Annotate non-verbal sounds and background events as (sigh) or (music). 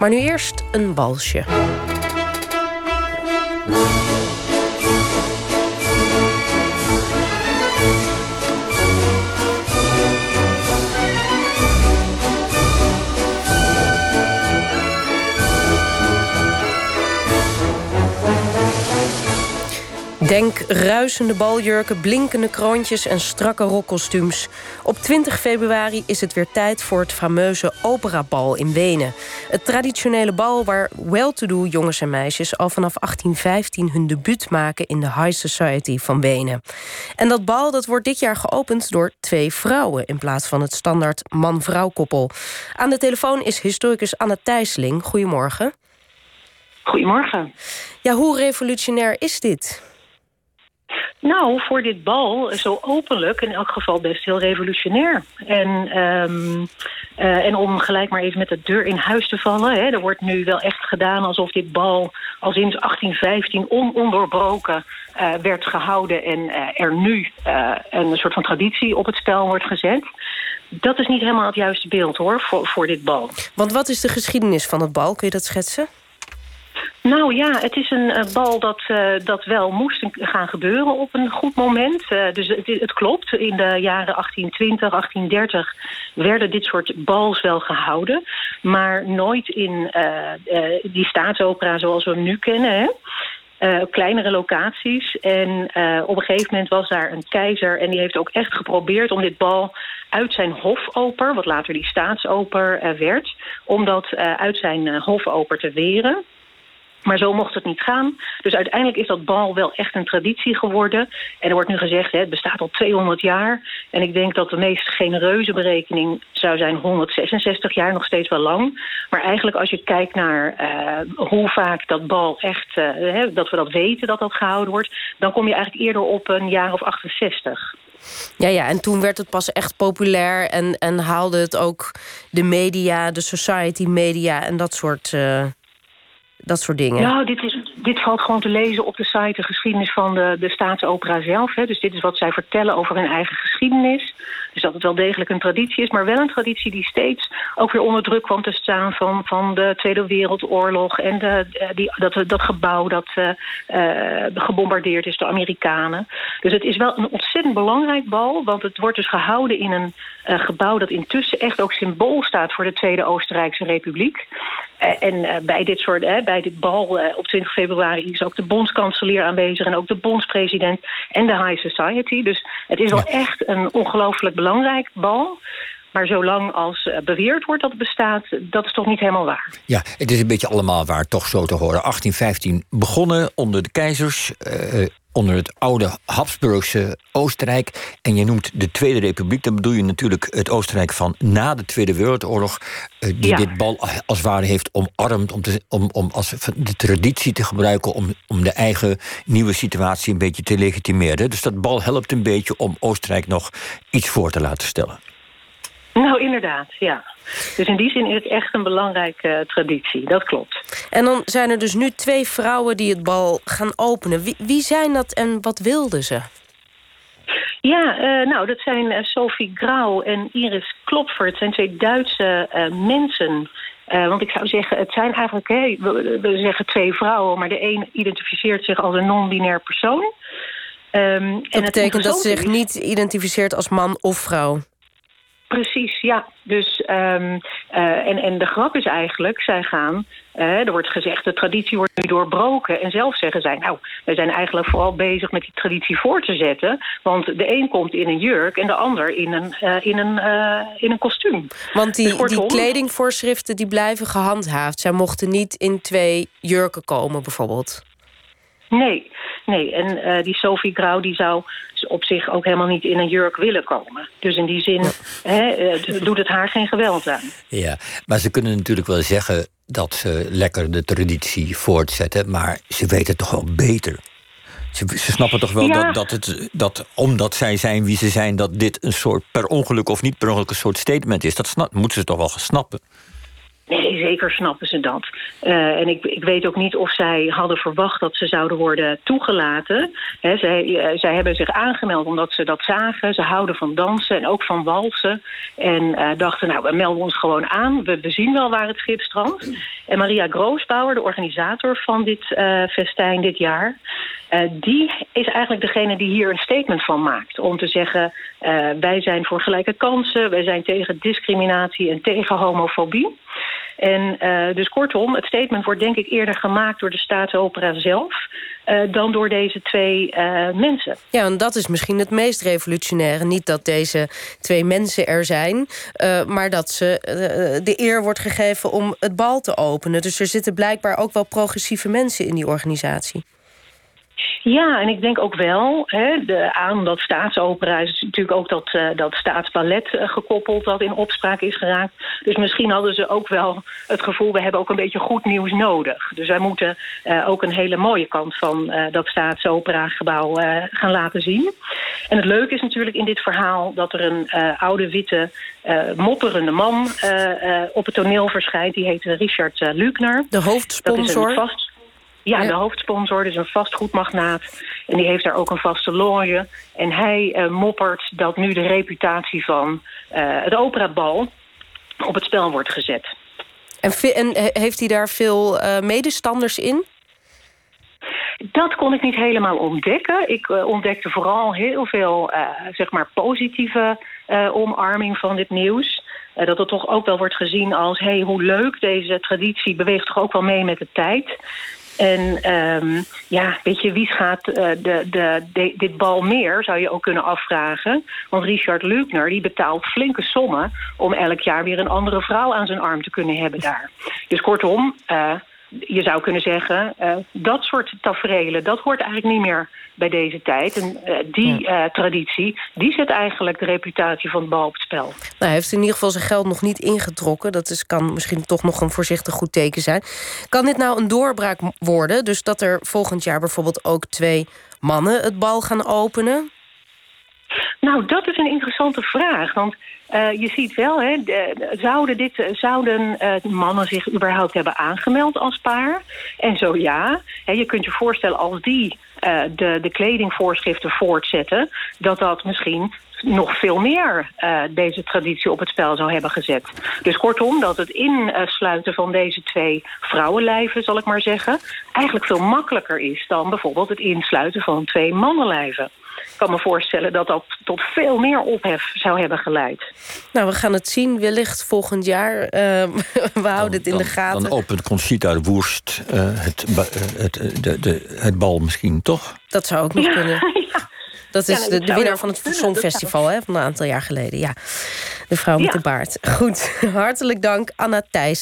Maar nu eerst een balsje. Denk ruisende baljurken, blinkende kroontjes en strakke rokkostuums. Op 20 februari is het weer tijd voor het fameuze operabal in Wenen. Het traditionele bal waar well-to-do jongens en meisjes... al vanaf 1815 hun debuut maken in de High Society van Wenen. En dat bal dat wordt dit jaar geopend door twee vrouwen... in plaats van het standaard man-vrouw koppel. Aan de telefoon is historicus Anna Thijsseling. Goedemorgen. Goedemorgen. Ja, hoe revolutionair is dit? Nou, voor dit bal zo openlijk in elk geval best heel revolutionair. En, um, uh, en om gelijk maar even met de deur in huis te vallen... Hè, er wordt nu wel echt gedaan alsof dit bal al sinds 1815 ononderbroken uh, werd gehouden... en uh, er nu een soort van traditie op het spel wordt gezet. Dat is niet helemaal het juiste beeld hoor, voor, voor dit bal. Want wat is de geschiedenis van het bal? Kun je dat schetsen? Nou ja, het is een uh, bal dat, uh, dat wel moest gaan gebeuren op een goed moment. Uh, dus het, het, klopt, in de jaren 1820, 1830 werden dit soort bals wel gehouden. Maar nooit in die staatsopera zoals we hem nu kennen. Hè? Kleinere locaties. En op een gegeven moment was daar een keizer... en die heeft ook echt geprobeerd om dit bal uit zijn hofoper... wat later die staatsoper werd... om dat uit zijn hofoper te weren. Maar zo mocht het niet gaan. Dus uiteindelijk is dat bal wel echt een traditie geworden. En er wordt nu gezegd, het bestaat al 200 jaar. En ik denk dat de meest genereuze berekening zou zijn 166 jaar, nog steeds wel lang. Maar eigenlijk als je kijkt naar uh, hoe vaak dat bal echt, hè, dat we dat weten dat dat gehouden wordt... dan kom je eigenlijk eerder op een jaar of 68. Ja, ja, en toen werd het pas echt populair en, en haalde het ook de media, de society media en dat soort... Uh dat soort dingen? Nou, dit, dit valt gewoon te lezen op de site de geschiedenis van de, de staatsopera zelf. Hè. Dus dit is wat zij vertellen over hun eigen geschiedenis. Dus dat het wel degelijk een traditie is, maar wel een traditie die steeds ook weer onder druk kwam te staan van, van de Tweede Wereldoorlog en de, die, dat, dat gebouw dat uh, uh, gebombardeerd is door Amerikanen. Dus het is wel een ontzettend belangrijk bal, want het wordt dus gehouden in een uh, gebouw dat intussen echt ook symbool staat voor de Tweede Oostenrijkse Republiek. en bij dit soort, bij dit bal op 20 februari is ook de bondskanselier aanwezig en ook de bondspresident en de High Society. Dus het is wel echt een ongelooflijk belangrijk bal. Maar zolang als uh, beweerd wordt dat het bestaat, dat is toch niet helemaal waar. Ja, het is een beetje allemaal waar, toch zo te horen. 1815 begonnen onder de keizers. Uh, onder het oude Habsburgse Oostenrijk. En je noemt de Tweede Republiek. Dan bedoel je natuurlijk het Oostenrijk van na de Tweede Wereldoorlog. Uh, die ja. dit bal als het ware heeft omarmd. Om, te, om, om als de traditie te gebruiken. Om, om de eigen nieuwe situatie een beetje te legitimeren. Dus dat bal helpt een beetje om Oostenrijk nog iets voor te laten stellen. Nou, inderdaad, ja. Dus in die zin is het echt een belangrijke uh, traditie, dat klopt. En dan zijn er dus nu twee vrouwen die het bal gaan openen. Wie, wie zijn dat en wat wilden ze? Ja, uh, nou, dat zijn uh, Sophie Grauw en Iris Klopfer. Het zijn twee Duitse mensen... Uh, want ik zou zeggen, het zijn eigenlijk, hè, we, we, zeggen twee vrouwen... maar de een identificeert zich als een non-binair persoon. Um, dat en betekent dat ze zich niet identificeert als man of vrouw? Precies, ja. Dus, um, uh, en, en de grap is eigenlijk, zij gaan... Uh, er wordt gezegd, de traditie wordt nu doorbroken. En zelf zeggen zij, nou, wij zijn eigenlijk vooral bezig met die traditie voor te zetten. Want de een komt in een jurk en de ander in een, uh, in een, in een kostuum. Want die, dus die kledingvoorschriften die blijven gehandhaafd. Zij mochten niet in twee jurken komen, bijvoorbeeld. Nee, nee. En uh, die Sophie Grauw die zou op zich ook helemaal niet in een jurk willen komen. Dus in die zin hè, uh, doet het haar geen geweld aan. Ja, maar ze kunnen natuurlijk wel zeggen dat ze lekker de traditie voortzetten... maar ze weten toch wel beter. Ze, ze snappen toch wel ja. dat, dat, het, dat omdat zij zijn wie ze zijn... dat dit een soort per ongeluk of niet per ongeluk een soort statement is. Dat snap, moeten ze toch wel snappen. Nee, zeker snappen ze dat. Uh, en ik, ik weet ook niet of zij hadden verwacht dat ze zouden worden toegelaten. He, zij, uh, zij hebben zich aangemeld omdat ze dat zagen. Ze houden van dansen en ook van walsen. En uh, dachten, nou, we melden ons gewoon aan. We, we zien wel waar het schip strandt. En Maria Groosbauer, de organisator van dit festijn dit jaar... die is eigenlijk degene die hier een statement van maakt. Om te zeggen, wij zijn voor gelijke kansen... wij zijn tegen discriminatie en tegen homofobie... En uh, dus kortom, het statement wordt denk ik eerder gemaakt door de staatsopera zelf... Uh, dan door deze twee uh, mensen. Ja, en dat is misschien het meest revolutionaire. Niet dat deze twee mensen er zijn, maar dat ze de eer wordt gegeven om het bal te openen. Dus er zitten blijkbaar ook wel progressieve mensen in die organisatie. Ja, en ik denk ook wel hè, de, aan dat staatsopera is natuurlijk ook dat, uh, dat staatsballet uh, gekoppeld dat in opspraak is geraakt. Dus misschien hadden ze ook wel het gevoel, we hebben ook een beetje goed nieuws nodig. Dus wij moeten uh, ook een hele mooie kant van dat staatsopera-gebouw gaan laten zien. En het leuke is natuurlijk in dit verhaal dat er een oude witte mopperende man op het toneel verschijnt. Die heet Richard Lukner. De hoofdsponsor. Dat is een vast ja, de hoofdsponsor, dus een vastgoedmagnaat. En die heeft daar ook een vaste loge. En hij uh, moppert dat nu de reputatie van uh, het operabal op het spel wordt gezet. En, en heeft hij daar veel uh, medestanders in? Dat kon ik niet helemaal ontdekken. Ik uh, ontdekte vooral heel veel zeg maar positieve omarming van dit nieuws. dat het toch ook wel wordt gezien als... hey, hoe leuk, deze traditie beweegt toch ook wel mee met de tijd. En um, ja, weet je, wie gaat uh, de, de, dit bal meer, zou je ook kunnen afvragen. Want Richard Lukner die betaalt flinke sommen... om elk jaar weer een andere vrouw aan zijn arm te kunnen hebben daar. Dus kortom, uh, je zou kunnen zeggen, uh, dat soort tafereelen... dat hoort eigenlijk niet meer bij deze tijd. En uh, die uh, traditie, die zet eigenlijk de reputatie van het bal op het spel. Nou, hij heeft in ieder geval zijn geld nog niet ingetrokken. Dat is, kan misschien toch nog een voorzichtig goed teken zijn. Kan dit nou een doorbraak worden? Dus dat er volgend jaar bijvoorbeeld ook twee mannen het bal gaan openen? Nou, dat is een interessante vraag. Want uh, je ziet wel, hè, de, zouden, dit, zouden uh, mannen zich überhaupt hebben aangemeld als paar? En zo ja. Hè, je kunt je voorstellen als die de, de kledingvoorschriften voortzetten... dat dat misschien nog veel meer uh, deze traditie op het spel zou hebben gezet. Dus kortom, dat het insluiten van deze twee vrouwenlijven, zal ik maar zeggen... eigenlijk veel makkelijker is dan bijvoorbeeld het insluiten van twee mannenlijven. Ik kan me voorstellen dat dat tot veel meer ophef zou hebben geleid. Nou, we gaan het zien, wellicht volgend jaar. Uh, (laughs) we houden het in de gaten. Dan opent Conchita de Woerst uh, het, het, de, de, het bal misschien, toch? Dat zou ook nog ja, kunnen. (laughs) Dat is ja, de, de winnaar van het Songfestival hè, van een aantal jaar geleden. Ja, de vrouw met de baard. Goed, (laughs) hartelijk dank Anna Thijs.